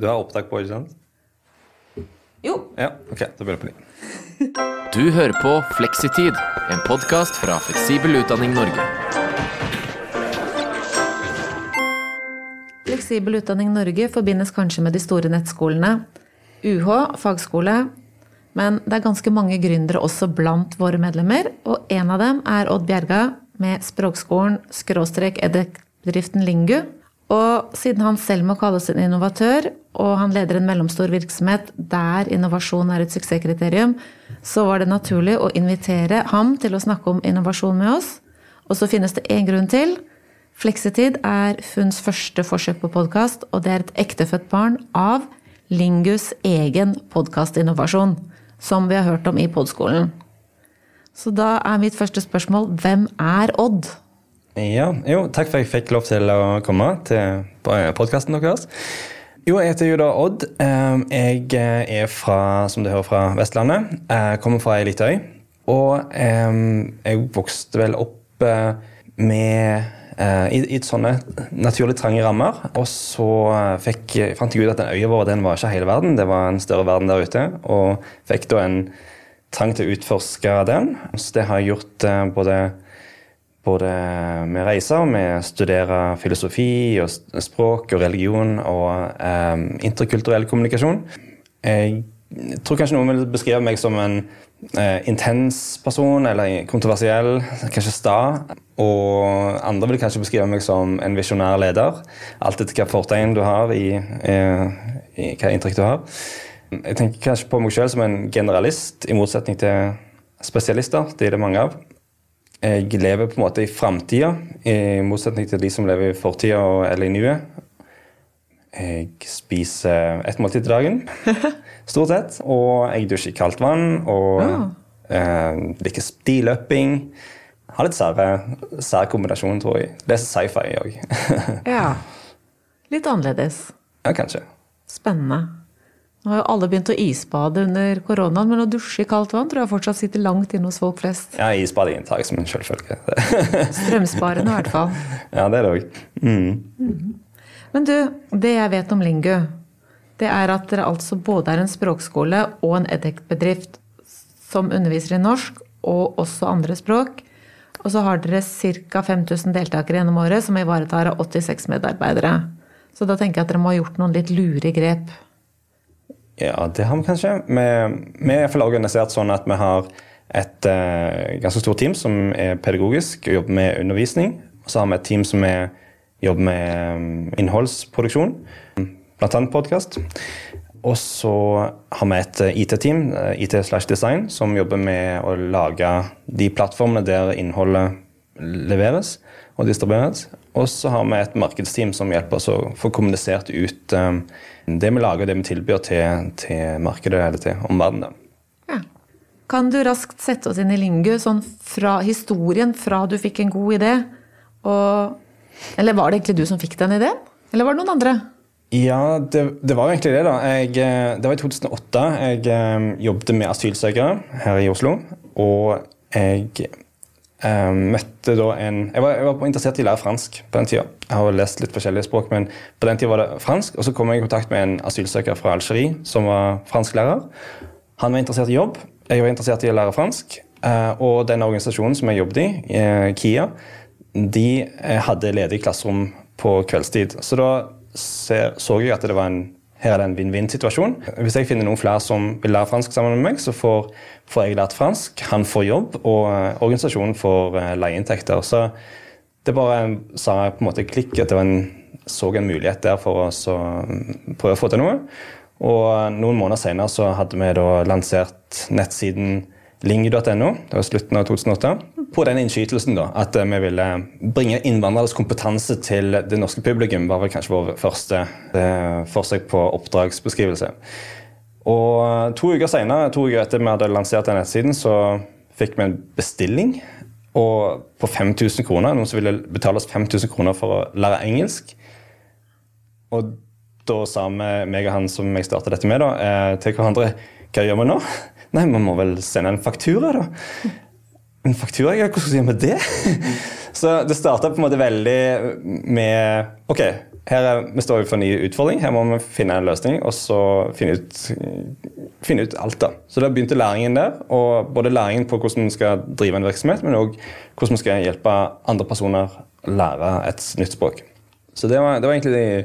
Du har opptak på, ikke sant? Jo. Ja, ok, da begynner vi på nytt. Du hører på Fleksitid, en podkast fra Fleksibel utdanning Norge. Fleksibel utdanning Norge forbindes kanskje med de store nettskolene. UH, fagskole. Men det er ganske mange gründere også blant våre medlemmer, og en av dem er Odd Bjerga med språkskolen skråstrek edek-bedriften Lingu. Og siden han selv må kalles en innovatør, og han leder en mellomstor virksomhet der innovasjon er et suksesskriterium, så var det naturlig å invitere ham til å snakke om innovasjon med oss. Og så finnes det én grunn til. Fleksitid er Funns første forsøk på podkast, og det er et ektefødt barn av Lingus egen podkastinnovasjon, som vi har hørt om i podskolen. Så da er mitt første spørsmål hvem er Odd? Ja, jo, takk for at jeg fikk lov til å komme til podkasten deres. Jo, jeg heter jo da Odd. Ehm, Jeg er fra, som du hører, fra Vestlandet. Jeg kommer fra ei lita øy. Og ehm, jeg vokste vel opp eh, med eh, i, i sånne naturlig trange rammer. Og så eh, fikk, fant jeg ut at den øya vår den var ikke hele verden, det var en større verden der ute. Og fikk da en trang til å utforske den. Så det har jeg gjort eh, både både med reiser, med å studere filosofi og språk og religion og eh, interkulturell kommunikasjon. Jeg tror kanskje noen vil beskrive meg som en eh, intens person eller kontroversiell, kanskje sta. Og andre vil kanskje beskrive meg som en visjonær leder. Alt etter hva fortegn du har i, eh, i hva inntrykk du har. Jeg tenker kanskje på meg selv som en generalist, i motsetning til spesialister. Det er det mange av jeg lever på en måte i framtida, i motsetning til de som lever i fortida eller i nuet. Jeg spiser ett måltid til dagen, stort sett. Og jeg dusjer i kaldt vann. Og Ja. eh, liker stiløping. Har litt sær kombinasjon, tror jeg. Leser sci-fi òg. Ja. Litt annerledes. ja, kanskje. Spennende. Nå har jo alle begynt å isbade under koronaen, men å dusje i kaldt vann tror jeg fortsatt sitter langt inne hos folk flest. Ja, isbading tar jeg som en selvfølge. Strømsparende i hvert fall. ja, det er det òg. Mm. Men du, det jeg vet om Lingu, det er at dere altså både er en språkskole og en edec-bedrift som underviser i norsk og også andre språk. Og så har dere ca. 5000 deltakere gjennom året som ivaretar 86 medarbeidere. Så da tenker jeg at dere må ha gjort noen litt lure grep. Ja, det har vi kanskje. Vi, vi er organisert sånn at vi har et uh, ganske stort team som er pedagogisk og jobber med undervisning. Og så har vi et team som er, jobber med um, innholdsproduksjon, bl.a. podkast. Og så har vi et eh, IT-team, eh, IT slash design, som jobber med å lage de plattformene der innholdet leveres og distribueres. Og så har vi et markedsteam som hjelper oss å få kommunisert ut eh, det vi lager, og det vi tilbyr til, til markedet eller til omverdenen. Ja. Kan du raskt sette oss inn i Lingu, sånn fra historien fra du fikk en god idé? Og, eller var det egentlig du som fikk den ideen? Eller var det noen andre? Ja, det, det var jo egentlig det. da. Jeg, eh, det var i 2008. Jeg eh, jobbet med asylsøkere her i Oslo. Og jeg møtte da en Jeg var, jeg var interessert i å lære fransk på den tida. Jeg har lest litt forskjellige språk, men på den tida var det fransk. Og så kom jeg i kontakt med en asylsøker fra Algerie som var fransklærer. Han var interessert i jobb. Jeg var interessert i å lære fransk. Eh, og den organisasjonen som jeg jobbet i, eh, KIA, de eh, hadde ledig klasserom på kveldstid. Så da så jeg at det var en her er det en vinn-vinn-situasjon. Hvis jeg finner noen flere som vil lære fransk sammen med meg, så får, får jeg lært fransk, han får jobb, og eh, organisasjonen får eh, leieinntekter. Så det bare sa jeg på en måte klikk at det var en, så en mulighet der for oss å mm, prøve å få til noe. Og noen måneder senere så hadde vi da lansert nettsiden linge.no. Det var slutten av 2008. På den innskytelsen da, at eh, vi ville bringe innvandreres kompetanse til det norske publikum, var vel kanskje vår første eh, forsøk på oppdragsbeskrivelse. Og to uker senere, to uker etter vi hadde lansert den nettsiden, så fikk vi en bestilling og på 5000 kroner. Noen som ville betale oss 5000 kroner for å lære engelsk. Og da sa vi, meg og han som jeg starta dette med, da, eh, til hverandre Hva gjør vi nå? Nei, man må vel sende en faktura, da. En faktura? Hvordan skal vi gjøre med det? Så det starta på en måte veldig med Ok, her er, vi står for en ny utfordring. Her må vi finne en løsning og så finne ut, finne ut alt. da. Så da begynte læringen der. og Både læringen på hvordan vi skal drive en virksomhet, men òg hvordan vi skal hjelpe andre personer å lære et nytt språk. Så det var, det var egentlig de,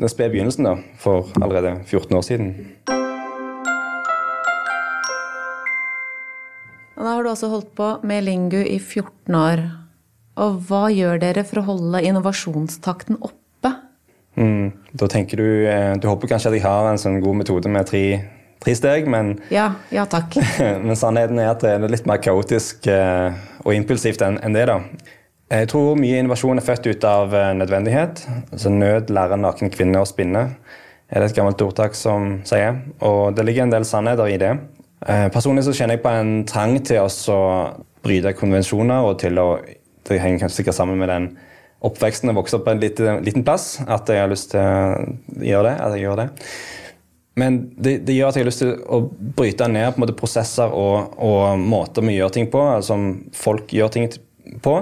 den spede begynnelsen da, for allerede 14 år siden. Og da har du også holdt på med Lingu i 14 år. Og hva gjør dere for å holde innovasjonstakten oppe? Mm, da tenker du eh, Du håper kanskje at jeg har en sånn god metode med tre, tre steg, men, Ja, ja takk. men sannheten er at det er litt mer kaotisk eh, og impulsivt enn det. da. Jeg tror mye innovasjon er født ut av eh, nødvendighet. Altså Nød lærer naken kvinne å spinne, er det et gammelt ordtak som sier. Og det ligger en del sannheter i det. Eh, Personlig så kjenner jeg på en trang til å bryte konvensjoner og til å Det henger kanskje sikkert sammen med den oppveksten og vokse opp på en liten, liten plass. At jeg har lyst til å gjøre det. At jeg gjør det. Men det, det gjør at jeg har lyst til å bryte ned på en måte prosesser og, og måter vi gjør ting på, altså folk gjør ting på,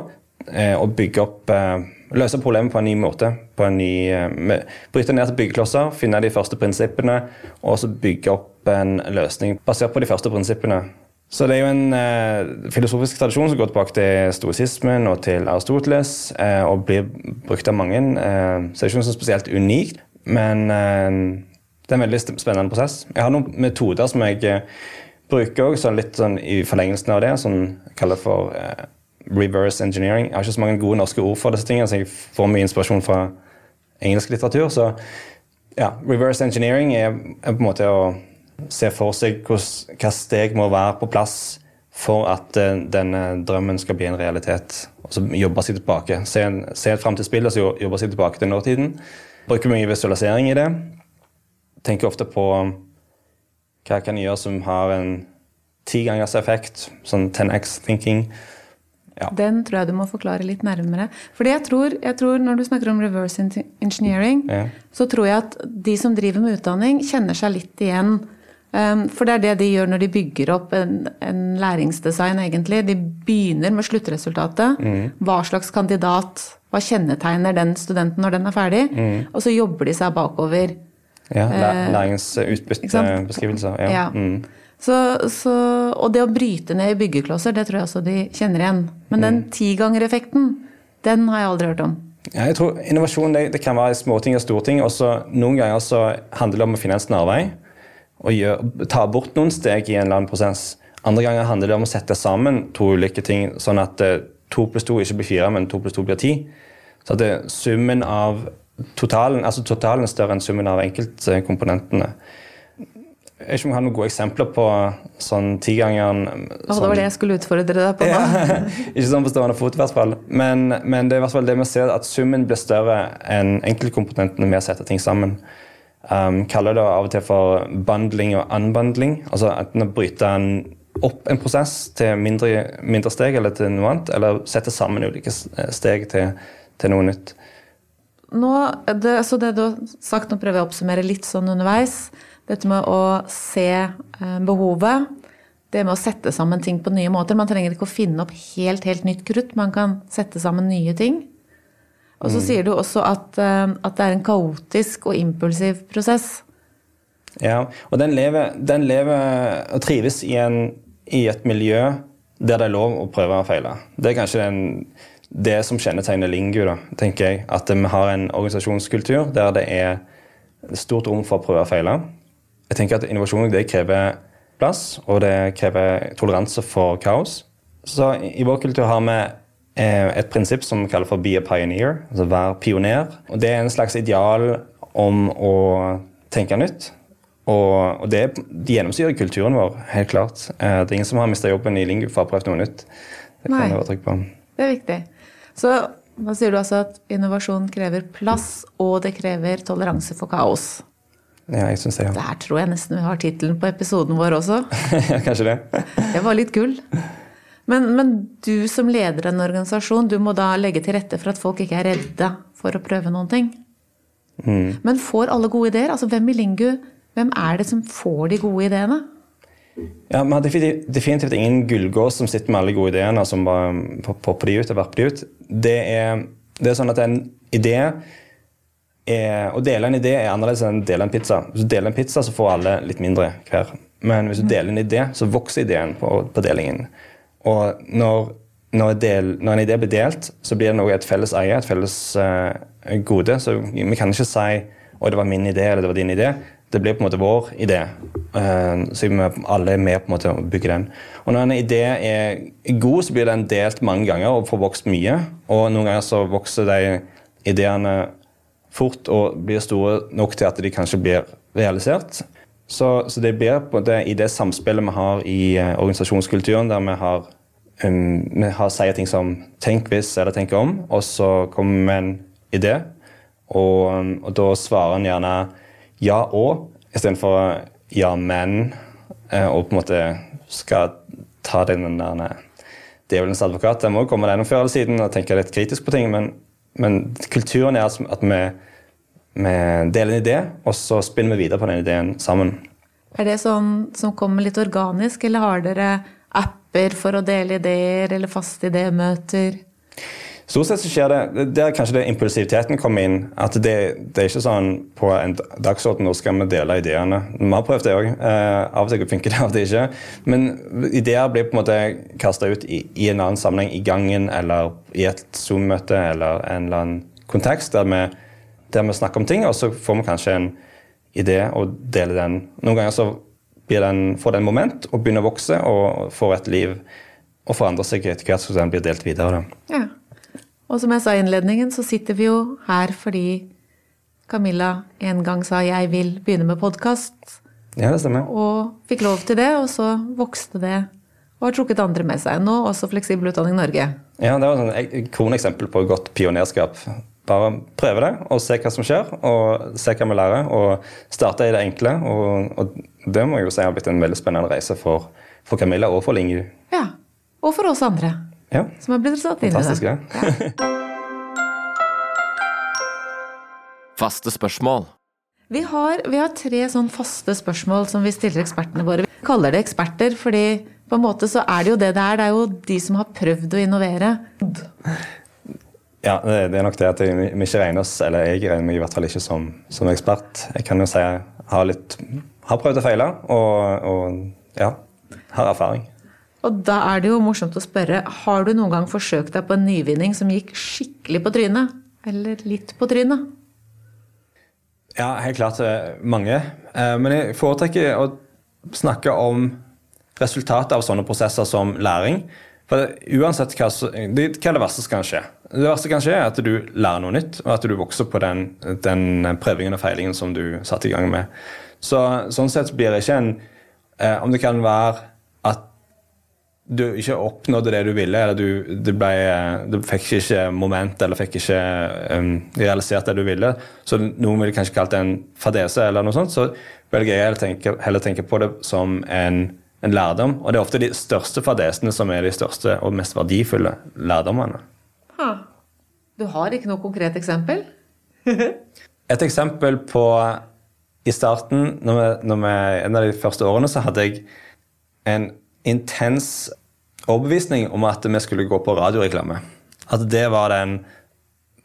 eh, og bygge opp eh, Løse problemet på en ny måte. på en ny, eh, Bryte ned til byggeklosser, finne de første prinsippene, og så bygge opp en løsning basert på de første prinsippene. Så det er jo en eh, filosofisk tradisjon som går tilbake til stoisismen og til Aristoteles, eh, og blir brukt av mange. Eh, så det er ikke noe spesielt unikt, men det er en veldig spennende prosess. Jeg har noen metoder som jeg bruker også, sånn litt sånn i forlengelsen av det, som jeg kaller for reverse engineering. Jeg har ikke så mange gode norske ord for disse tingene, så jeg får mye inspirasjon fra engelsk litteratur. Så ja, reverse engineering er, er på en måte å se for seg hva steg må være på plass for at uh, denne drømmen skal bli en realitet. Og så jobbe seg tilbake. Se, se et framtidsbilde og så jo- jobbe seg tilbake til nåtiden. Bruker mye visualisering i det. Tenker ofte på hva jeg kan gjøre som har en ti gangers effekt, sånn 10x thinking. Den tror jeg du må forklare litt nærmere. Fordi jeg tror, jeg tror når du snakker om reverse engineering, Ja. så tror jeg at de som driver med utdanning, kjenner seg litt igjen. Um, For det er det de gjør når de bygger opp en, en læringsdesign, egentlig. De begynner med sluttresultatet. Hva slags kandidat, hva kjennetegner den studenten når den er ferdig? Og så jobber de seg bakover. Ja, Eh, sant? Læringsutbyttebeskrivelser. Ja. Ja. Mm. Så, så, og det å bryte ned i byggeklosser, det tror jeg også de kjenner igjen. Men den tigangereffekten, den har jeg aldri hørt om. Ja, jeg tror Innovasjon det, det kan være småting og storting. Også, Noen ganger så handler det om å finne en snarvei og gjør, ta bort noen steg i en eller annen prosess. Andre ganger handler det om å sette sammen to ulike ting, sånn at eh, to pluss to ikke blir fire, men to pluss to blir ti. Så at det, summen av totalen, altså totalen er større enn summen av enkeltkomponentene. Jeg vet ikke om jeg har noen gode eksempler på sånn tigangeren Og det var det jeg skulle utfordre deg på nå. ikke sånn på stående fot, i hvert fall. Men, men det er i hvert fall det vi ser, at summen blir større enn enkeltkomponentene med å sette ting sammen. Um, kaller det av og til for bundling og unbundling. Altså enten å bryte en, opp en prosess til mindre, mindre steg eller til noe annet, eller sette sammen ulike steg til, til noe nytt. Nå, det, så det du har sagt, nå prøver jeg å oppsummere litt sånn underveis. Dette med å se eh, behovet. Det med å sette sammen ting på nye måter. Man trenger ikke å finne opp helt, helt nytt krutt. Man kan sette sammen nye ting. Og så sier du også at, eh, at det er en kaotisk og impulsiv prosess. Ja, og den lever, den lever og trives i, en, i et miljø der det er lov å prøve og feile. Det er kanskje den, det som kjennetegner Lingu, da, tenker jeg. At vi har en organisasjonskultur der det er stort rom for å prøve og feile. Jeg tenker at Innovasjon det krever plass, og det krever toleranse for kaos. Så i vår kultur har vi eh, et prinsipp som vi kaller for 'be a pioneer', altså vær pioner. Og Det er en slags ideal om å tenke nytt. Og, og det, det gjennomsyrer kulturen vår, helt klart. Eh, det er ingen som har mista jobben i Lingu for å ha prøvd noe nytt. Det kan Nei. jeg være trykk på. Det er viktig. Så da sier du altså at innovasjon krever plass, og det krever toleranse for kaos. Ja, jeg synes det. Ja. Der tror jeg nesten vi har tittelen på episoden vår også. Kanskje det. Det var litt gull. Men, men du som leder en organisasjon, du må da legge til rette for at folk ikke er redde for å prøve noen ting. Men får alle gode ideer? Altså hvem i Lingu, hvem er det som får de gode ideene? Ja, Vi har definitivt, ingen gullgås som sitter med alle gode ideene som bare popper de ut og verper de ut. Det er, det er sånn at en idé er, Å dele en idé er annerledes enn å dele en pizza. Hvis du deler en pizza, så får alle litt mindre hver. Men hvis du deler en idé, så vokser ideen på, på delingen. Og når, når, del, når, en idé blir delt, så blir det noe et felles eie, et felles uh, gode. Så vi kan ikke si at det var min idé eller det var din idé. Det blir på en måte vår idé. Uh, så vi alle er med på en måte å bygge den. Og når en idé er god, så blir den delt mange ganger og får vokst mye. Og noen ganger så vokser de ideene fort og blir store nok til at de kanskje blir realisert. Så, så det blir på det, i det samspillet vi har i uh, organisasjonskulturen, der vi har, um, vi har sier ting som 'tenk hvis' eller 'tenk om', og så kommer vi med en idé, og, um, og da svarer en gjerne 'ja og' istedenfor 'ja, men', uh, og på en måte skal ta den der djevelens advokat. Jeg må komme deg før eller siden og tenke litt kritisk på ting, men, men kulturen er at vi vi deler en idé, og så spinner vi videre på den ideen sammen. Er det sånn som kommer litt organisk, eller har dere apper for å dele ideer, eller faste idémøter? Stort sett så skjer det Der kanskje det impulsiviteten kommer inn. At det, det er ikke sånn på en dagsorden nå skal vi dele ideene. Vi har prøvd det òg. Eh, av og til funker det, av og til ikke. Men ideer blir på en måte kasta ut i, i, en annen sammenheng, i gangen eller i et Zoom-møte eller en eller annen kontekst der vi der vi snakker om ting, og så får vi kanskje en idé og deler den. Noen ganger så den, får den moment og begynner å vokse og får et liv og forandrer seg etter hvert som den blir delt videre. Ja. Og som jeg sa i innledningen, så sitter vi jo her fordi Camilla en gang sa 'jeg vil begynne med podkast'. Ja, det stemmer. Og fikk lov til det, og så vokste det og har trukket andre med seg. Nå også Fleksibel utdanning Norge. Ja, det var et kroneksempel på godt pionerskap bare prøve det og se hva som skjer, og se hva vi lærer. Og starte i det enkle. Og, og det må jeg jo si har blitt en veldig spennende reise for, for Camilla og for Lingu. Ja, og for oss andre ja. som har blitt satt inn i det. Fantastisk, Ja. faste spørsmål. Vi har, vi har tre sånn faste spørsmål som vi stiller ekspertene våre. Vi kaller det eksperter, fordi på en måte så er det jo det det er. Det er jo de som har prøvd å innovere. Ja, det er nok det at vi ikke regner oss, eller jeg regner meg i hvert fall ikke som, som ekspert. Jeg kan jo si jeg har, litt, har prøvd å feile, og, og ja, har erfaring. Og da er det jo morsomt å spørre, har du noen gang forsøkt deg på en nyvinning som gikk skikkelig på trynet? Eller litt på trynet? Ja, helt klart eh, mange. Eh, men jeg foretrekker å snakke om resultatet av sånne prosesser som læring. For uansett hva, hva er det verste som kan skje? Det verste kan skje er at du lærer noe nytt, og at du vokser på den, den prøvingen og feilingen som du satte i gang med. Så, sånn sett blir det ikke en eh, Om det kan være du ikke oppnådde det du ville, eller du, du, ble, du fikk ikke moment eller fikk ikke um, realisert det du ville, så noen ville kanskje kalt det en fadese, eller noe sånt, så velger jeg heller tenke, heller tenke på det som en, en lærdom. Og det er ofte de største fadesene som er de største og mest verdifulle lærdommene. Ha. Du har ikke noe konkret eksempel? Et eksempel på I starten, når vi, når vi, en av de første årene, så hadde jeg en intens overbevisning om at vi skulle gå på radioreklame. At det var den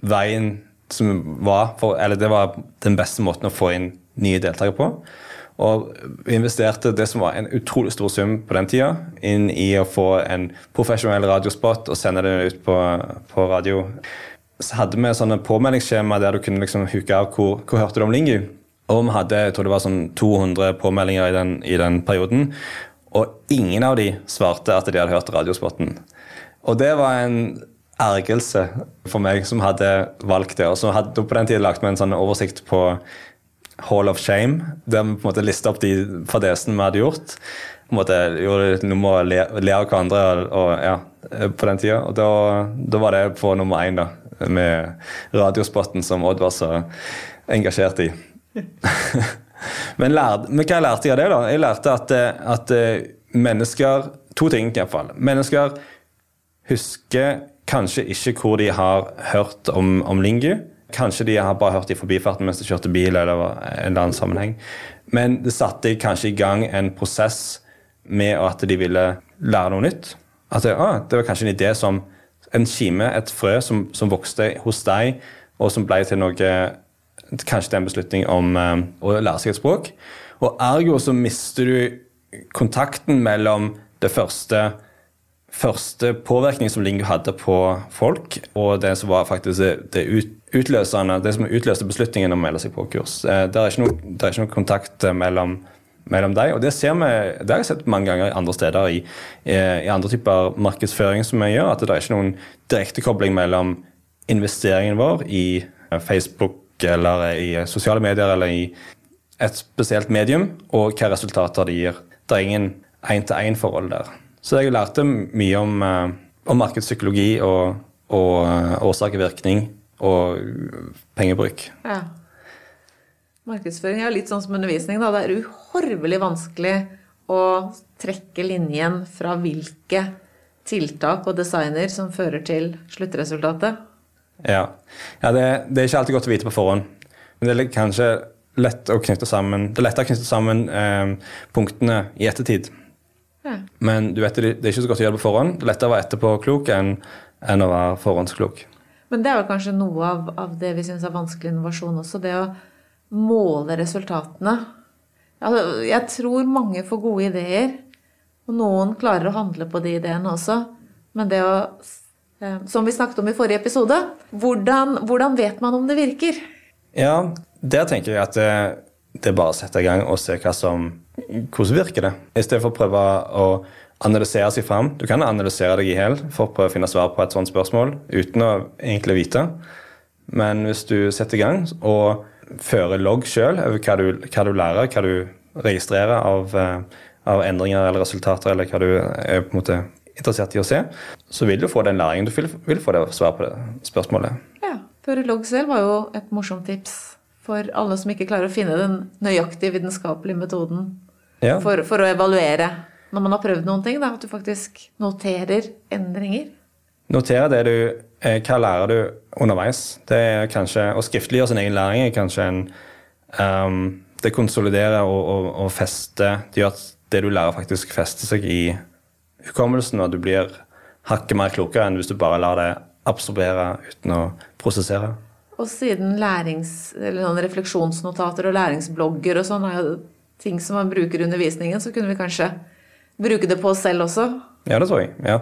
veien som var for, Eller det var den beste måten å få inn nye deltakere på. Og vi investerte det som var en utrolig stor sum på den tida, inn i å få en profesjonell radiospot og sende det ut på, på radio. Så hadde vi sånne påmeldingsskjema der du kunne liksom huke av hvor, hvor hørte du om Lingu. Og vi hadde jeg tror det var sånn 200 påmeldinger i den, i den perioden. Og ingen av de svarte at de hadde hørt radiospotten. Og det var en ergrelse for meg som hadde valgt det. Og så hadde på den tida lagt meg en sånn oversikt på Hall of Shame, der vi på en måte lista opp de fadesene vi hadde gjort. på en måte gjorde noe nummer og le, le av hverandre og, ja, på den tida. Og da, da, var det på nummer én, da, med radiospotten som Odd var så engasjert i. Men, lærte, men hva lærte jeg av det? da? Jeg lærte at, at eh, mennesker To ting, iallfall. Mennesker husker kanskje ikke hvor de har hørt om, om Lingu. Kanskje de har bare hørt i forbifarten mens de kjørte bil. eller en eller annen sammenheng. Men det satte kanskje i gang en prosess med at de ville lære noe nytt. At det, ah, det var kanskje en idé som en kime, et frø, som, som vokste hos deg, og som ble til noe Kanskje det er en beslutning om eh, å lære seg et språk. Og ergo så mister du kontakten mellom det første første påvirkning som Lingo hadde på folk, og det som var faktisk det, utløsende, det som utløste beslutningen om å melde seg på kurs. Eh, det er ikke noe, er ikke noe kontakt eh, mellom, mellom deg, og det ser vi, det har jeg sett mange ganger andre steder i, i andre typer markedsføring som vi gjør, at det er ikke noen direktekobling mellom investeringen vår i Facebook eller i sosiale medier eller i et spesielt medium, og hvilke resultater det gir. Det er ingen én-til-én-forhold der. Så jeg lærte mye om, eh, om markedspsykologi og, og eh, årsak og virkning og pengebruk. Ja. Markedsføring er litt sånn som undervisning. Da. Det er uhorvelig vanskelig å trekke linjen fra hvilke tiltak og designer som fører til sluttresultatet. Ja, ja det, det, er ikke alltid godt å vite på forhånd. Men det er kanskje lett å knytte sammen, det er lettere å knytte sammen eh, punktene i ettertid. Men du vet, det er ikke så godt å gjøre det på forhånd. Det er lettere å være etterpåklok enn, enn å være forhåndsklok. Men det er jo kanskje noe av, av det vi syns er vanskelig innovasjon også. Det å måle resultatene. Altså, jeg tror mange får gode ideer, og noen klarer å handle på de ideene også. Men det å Som vi snakket om i forrige episode, hvordan, hvordan vet man om det virker? Ja, der tenker jeg at det, det er bare å sette i gang og se hva som hvordan virker det? I stedet for å prøve å analysere seg fram. Du kan analysere deg i hjel for å prøve å finne svar på et sånt spørsmål uten å egentlig vite. Men hvis du setter i gang og fører logg sjøl over hva du, hva du, lærer, hva du registrerer av, eh, av, endringer eller resultater, eller hva du er på en måte interessert i å se, så vil du få den læringen. Du vil, vil få det svar på det spørsmålet. Ja, Føre logg selv var jo et morsomt tips for alle som ikke klarer å finne den nøyaktige vitenskapelige metoden ja. for, for, å evaluere når man har prøvd noen ting. Da, at du faktisk noterer endringer. Notere det du eh, Hva lærer du underveis? Det er kanskje, Å skriftliggjøre sin egen læring er kanskje en um, Det konsoliderer og, og, og fester Det gjør at det du lærer, faktisk fester seg i hukommelsen, og du blir hakket mer klokere enn hvis du bare lar det absorbere uten å prosessere. Og siden lærings, eller refleksjonsnotater og læringsblogger og sånn er jo ting som man bruker i undervisningen, så kunne vi kanskje bruke det på oss selv også. Ja, det tror jeg. ja.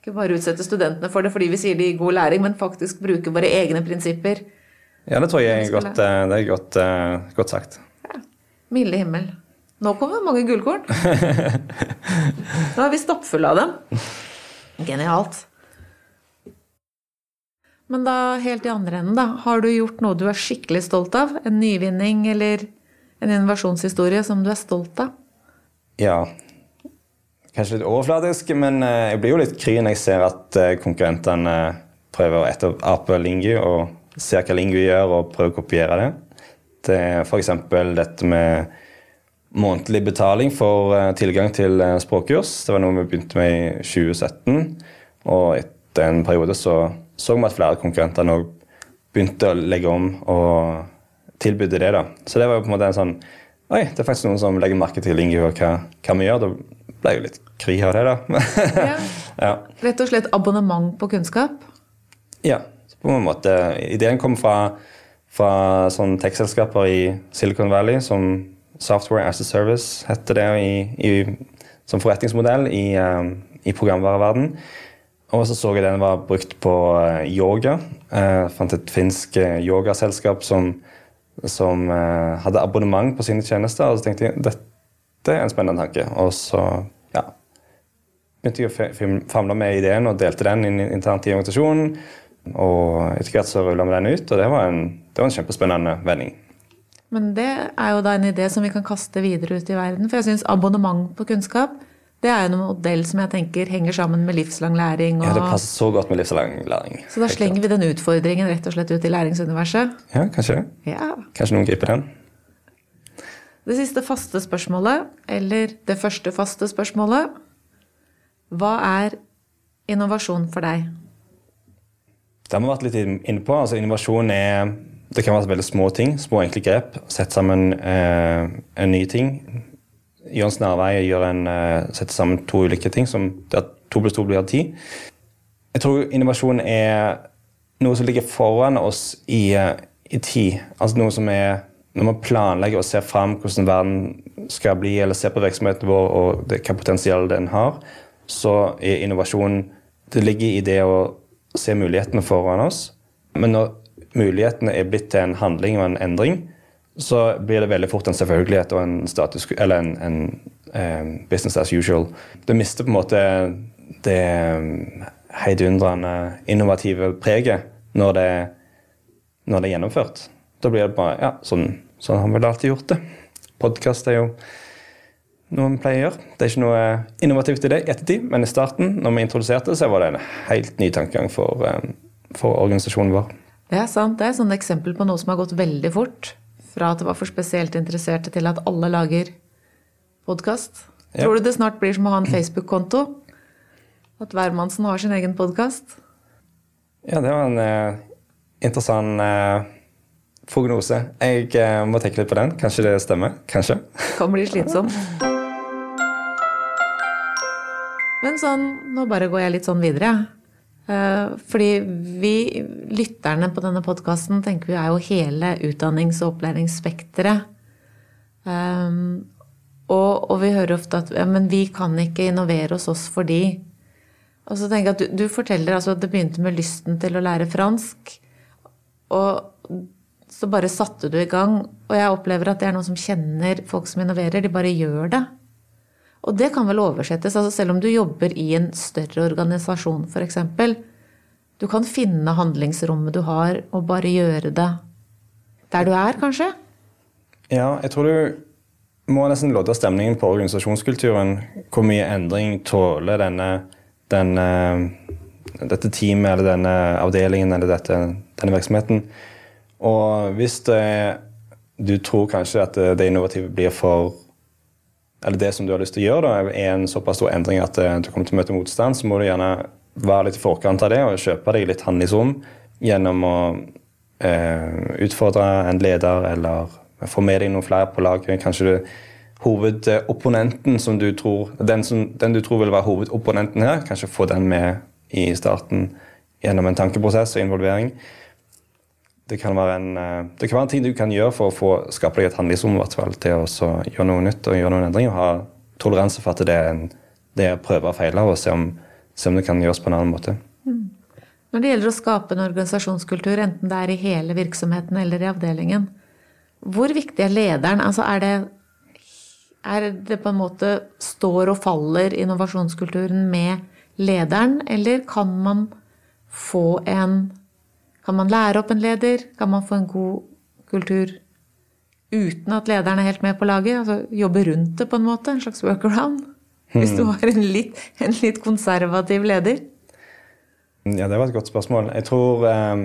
Ikke bare utsette studentene for det fordi vi sier de gir god læring, men faktisk bruke våre egne prinsipper. Ja, det tror jeg er godt, eh, det er godt, uh, godt sagt. Ja. Milde himmel. Nå kommer det mange gullkorn. Nå er vi stappfulle av dem. Genialt. Men da, helt i andre enden, da. Har du gjort noe du er skikkelig stolt av? En nyvinning eller en innovasjonshistorie som du er stolt av? Ja. Kanskje litt overfladisk, men eh, jeg blir jo litt kry når jeg ser at eh, konkurrentene prøver å etterape Lingu og ser hva Lingu gjør, og prøver å kopiere det. Det er f.eks. dette med månedlig betaling for eh, tilgang til språkkurs. Det var noe vi begynte med i 2017. Og etter en periode så så vi at flere konkurrenter nå begynte å legge om og tilbydde det. da. Så det var jo på en måte en sånn Oi, det er faktisk noen som legger merke til Inge og hva, hva, vi gjør. Da ble jo litt kry av det, da. ja. ja. Rett og slett abonnement på kunnskap? Ja. på en måte. Ideen kom fra, fra sånne tekstselskaper i Silicon Valley som Software as a Service heter det i, i, som forretningsmodell i, um, i programvareverden. Og så så jeg den var brukt på uh, yoga. Jeg uh, fant et finsk uh, yogaselskap som som eh, hadde abonnement på sine tjenester. Og så tenkte jeg dette er en spennende tanke. Og så ja, begynte jeg å famle med ideen og delte den inn internt i organisasjonen. Og etter hvert så rulla vi den ut, og det var, en, det var en kjempespennende vending. Men det er jo da en idé som vi kan kaste videre ut i verden. For jeg syns abonnement på kunnskap det er jo en modell som jeg tenker henger sammen med livslang læring. Og... Ja, det passer så godt med livslang læring. Så da slenger vi den utfordringen rett og slett ut i læringsuniverset? Ja, kanskje. Ja. Kanskje noen griper den. Det siste faste spørsmålet, eller det første faste spørsmålet Hva er innovasjon for deg? Det har vi vært litt inne på. Altså, innovasjon er Det kan være veldig små ting. Små, enkle grep. Sette sammen eh, en ny ting Jørn Snarvei gjør en, eh, setter sammen to ulike ting, som der to pluss to blir ti. Jeg tror innovasjon er noe som ligger foran oss i, eh, i tid. Altså noe som er Når man planlegger og ser fram hvordan verden skal bli, eller ser på virksomheten vår og det, hva potensial den har, så er innovasjon Det ligger i det å se mulighetene foran oss. Men når mulighetene er blitt til en handling og en endring, så blir det veldig fort en selvfølgelighet og en status, eller en, en, en business as usual. Det mister på en måte det heidundrende innovative preget når det, når det er gjennomført. Da blir det bare Ja, sånn, sånn har vi vel alltid gjort det. Podkast er jo noe vi pleier å gjøre. Det er ikke noe innovativt i det i ettertid, men i starten, når vi introduserte, så var det en helt ny tankegang for, for organisasjonen vår. Det er sant. Det er et sånt eksempel på noe som har gått veldig fort. Fra at det var for spesielt interesserte til at alle lager podkast. Ja. Tror du det snart blir som å ha en Facebook-konto? At hvermannsen har sin egen podkast? Ja, det var en eh, interessant eh, prognose. Jeg eh, må tenke litt på den. Kanskje det stemmer? Kanskje. Kan bli slitsom. Men sånn, nå bare går jeg litt sånn videre, jeg. Eh, Fordi vi, lytterne på denne podkasten, tenker vi er jo hele utdannings- og opplæringsspekteret. Um, og, og vi hører ofte at ja, men vi kan ikke innovere hos oss fordi Og så tenker jeg at du, du forteller altså at det begynte med lysten til å lære fransk. Og så bare satte du i gang. Og jeg opplever at det er noen som kjenner folk som innoverer. De bare gjør det. Og det kan vel oversettes. altså Selv om du jobber i en større organisasjon f.eks. Du kan finne handlingsrommet du har, og bare gjøre det der du er, kanskje? Ja, jeg tror du må nesten lodde stemningen på organisasjonskulturen. Hvor mye endring tåler denne, denne, dette teamet eller denne avdelingen eller dette, denne virksomheten. Og hvis det, du tror kanskje at det, innovative blir for eller det som du har lyst til å gjøre, da, er en såpass stor endring at eh, du kommer til å møte motstand, så må du gjerne være litt i forkant av det og kjøpe deg litt handlingsrom gjennom å eh, utfordre en leder eller få med deg noen flere på laget. Kanskje du, hovedopponenten som du tror den, som, den du tror vil være hovedopponenten her, kanskje få den med i starten gjennom en tankeprosess og involvering. Det kan, en, eh, det kan være en ting du kan gjøre for å få skape deg et handlingsrom til å gjøre noe nytt og gjøre noen endringer. Ha toleranse for at det er, en, det er å prøve og feile og se om, se om det kan gjøres på en annen måte. Når det gjelder å skape en organisasjonskultur, enten det er i hele virksomheten eller i avdelingen, hvor viktig er lederen? Altså er det, er det på en måte står og faller innovasjonskulturen med lederen, eller kan man få en Kan man lære opp en leder? Kan man få en god kultur uten at lederen er helt med på laget? Altså jobbe rundt det på en måte? En slags workaround? Hvis du har en litt, en litt konservativ leder? Ja, Det var et godt spørsmål. Jeg tror eh,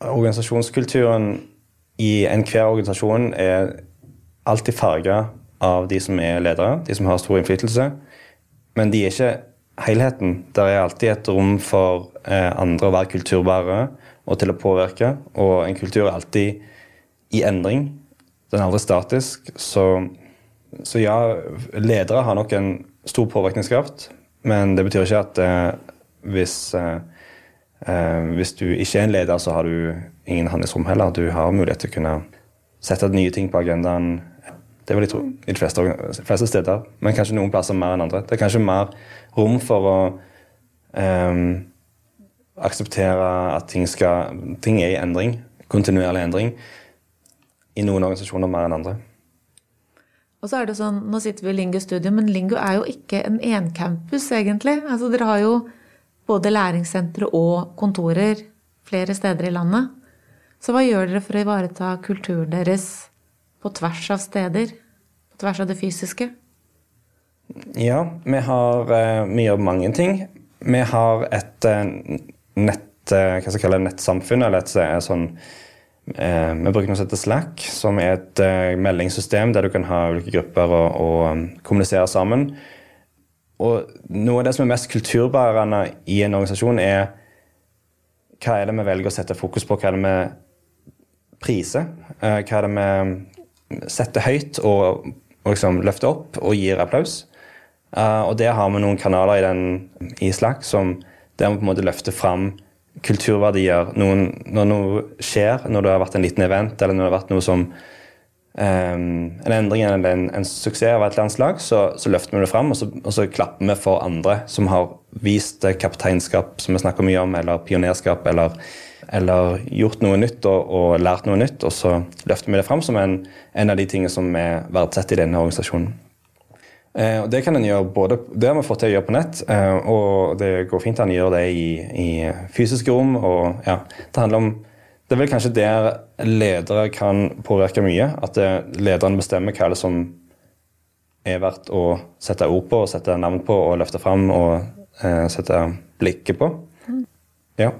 organisasjonskulturen i enhver organisasjon er alltid farga av de som er ledere, de som har stor innflytelse. Men de er ikke helheten. Det er alltid et rom for eh, andre å være kulturbærere og til å påvirke. Og en kultur er alltid i endring. Den er aldri statisk. Så, så ja, ledere har nok en stor påvirkningskraft, men det betyr ikke at eh, hvis, eh, eh, hvis du ikke er en leder, så har du ingen handlingsrom heller. Du har mulighet til å kunne sette nye ting på agendaen. Det vil jeg tro i de fleste, fleste, steder, men kanskje noen plasser mer enn andre. Det er kanskje mer rom for å um, akseptere at ting, skal, ting er i endring, kontinuerlig endring, i noen organisasjoner mer enn andre. Og så er det sånn, Nå sitter vi i Lingo Studio, men Lingo er jo ikke en encampus, egentlig. Altså, Dere har jo både læringssentre og kontorer flere steder i landet. Så hva gjør dere for å ivareta kulturen deres på tvers av steder? Tvers av det fysiske? Ja, vi har uh, Vi gjør mange ting. Vi har et uh, nett, uh, hva skal jeg kalle nettsamfunn, eller et sånn vi bruker noe som heter Slack, som er et meldingssystem der du kan ha ulike grupper og, og um, kommunisere sammen. Og noe av det som er mest kulturbærende i en organisasjon, er hva er det vi velger å sette fokus på, hva er det vi priser, hva er det vi setter høyt og og liksom løfter opp og gir applaus. Uh, og der har vi noen kanaler i, den, i Slack som der vi på en måte løfter fram kulturverdier. Noen, når noe skjer, når det har vært en liten event, eller når det har vært noe som um, en endring eller en, en, suksess av et eller annet slag, så, så løfter vi det fram, og så, og så, klapper vi for andre som har vist kapteinskap, som vi snakker mye om, eller pionerskap, eller, eller gjort noe nytt og, og, lært noe nytt. Og så løfter vi det fram som en, en av de tingene som vi verdsetter i denne organisasjonen. Eh, og Det kan en gjøre både, det har vi fått til å gjøre på nett, eh, og det går fint an å gjøre det i, i fysiske rom. og ja, Det handler om det er vel kanskje der ledere kan påvirke mye. At lederne bestemmer hva det som er verdt å sette ord på, sette navn på og løfte fram og eh, sette blikket på. Ja.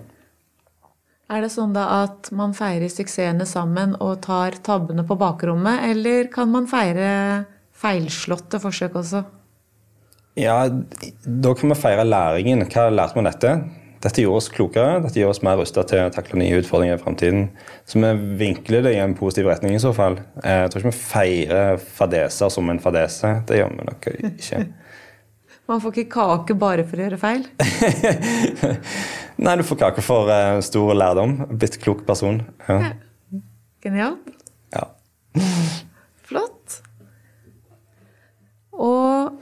Er det sånn da at man feirer suksessene sammen og tar tabbene på bakrommet, eller kan man feire feilslåtte forsøk også? Ja, da kan vi feire læringen. Hva lærte vi av dette? Dette gjør oss klokere, dette gjør oss mer rusta til å takle nye utfordringer i framtiden. Så vi vinkler det i en positiv retning i så fall. Jeg tror ikke vi feirer fadeser som en fadese. Det gjør vi nok ikke. Man får ikke kake bare for å gjøre feil? Nei, du får kake for uh, stor lærdom. Blitt klok person. Ja. Ja. Genialt. Ja. Flott. Og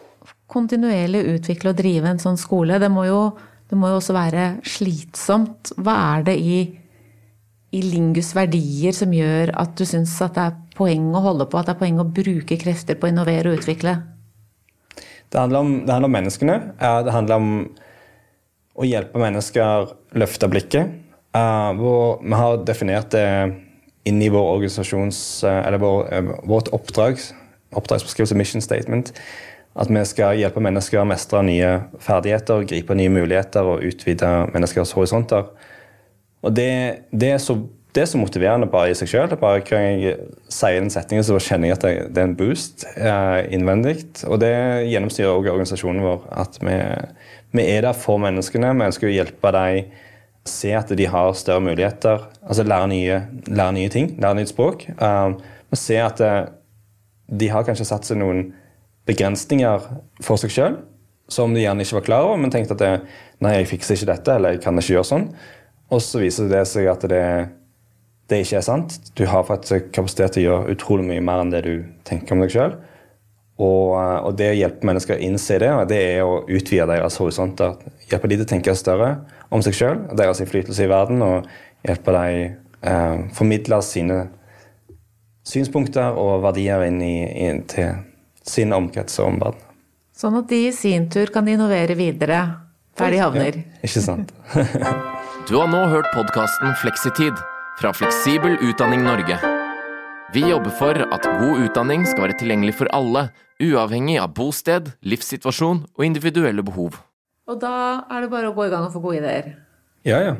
kontinuerlig utvikle og drive en sånn skole, det må jo det må jo også være slitsomt. Hva er det i, i Lingus verdier som gjør at du syns at det er poeng å holde på, at det er poeng å bruke krefter på å innovere og utvikle? Det handler om, det handler om menneskene. Det handler om å hjelpe mennesker løfte blikket. Hvor vi har definert det inn i vår organisasjons Eller vår, uh, vårt oppdrag, oppdragsbeskrivelse, mission statement at vi skal hjelpe mennesker å mestre nye ferdigheter, gripe nye muligheter og utvide menneskers horisonter. Og det, det, er, så, det er, så, motiverende bare i seg sjøl. Bare gang jeg sier den setningen, så kjenner jeg at det, det er en boost innvendig. Og det gjennomstyrer også organisasjonen vår. At vi, vi, er der for menneskene. Vi ønsker å hjelpe dem se at de har større muligheter. Altså lære nye, lære nye ting, lære nytt språk. Um, og se at eh, de har kanskje satt seg noen begrensninger for seg sjøl som de gjerne ikke var klar over, men tenkte at det, nei, jeg fikser ikke dette, eller jeg kan ikke gjøre sånn. Og så viser det seg at det, det ikke er sant. Du har faktisk kapasitet til å gjøre utrolig mye mer enn det du tenker om deg sjøl. Og, og, det å hjelpe mennesker å innse det, det er å utvide deres horisonter. Hjelpe dem til å tenke større om seg sjøl, deres innflytelse i verden, og hjelpe dem eh, formidle sine synspunkter og verdier inn, i, inn til sin omkrets og omverden. Sånn at de i sin tur kan innovere videre der de havner. Ja, ikke sant. du har nå hørt podkasten Fleksitid fra Fleksibel utdanning Norge. Vi jobber for at god utdanning skal være tilgjengelig for alle, uavhengig av bosted, livssituasjon og individuelle behov. Og da er det bare å gå i gang og få gode ideer. Ja, ja.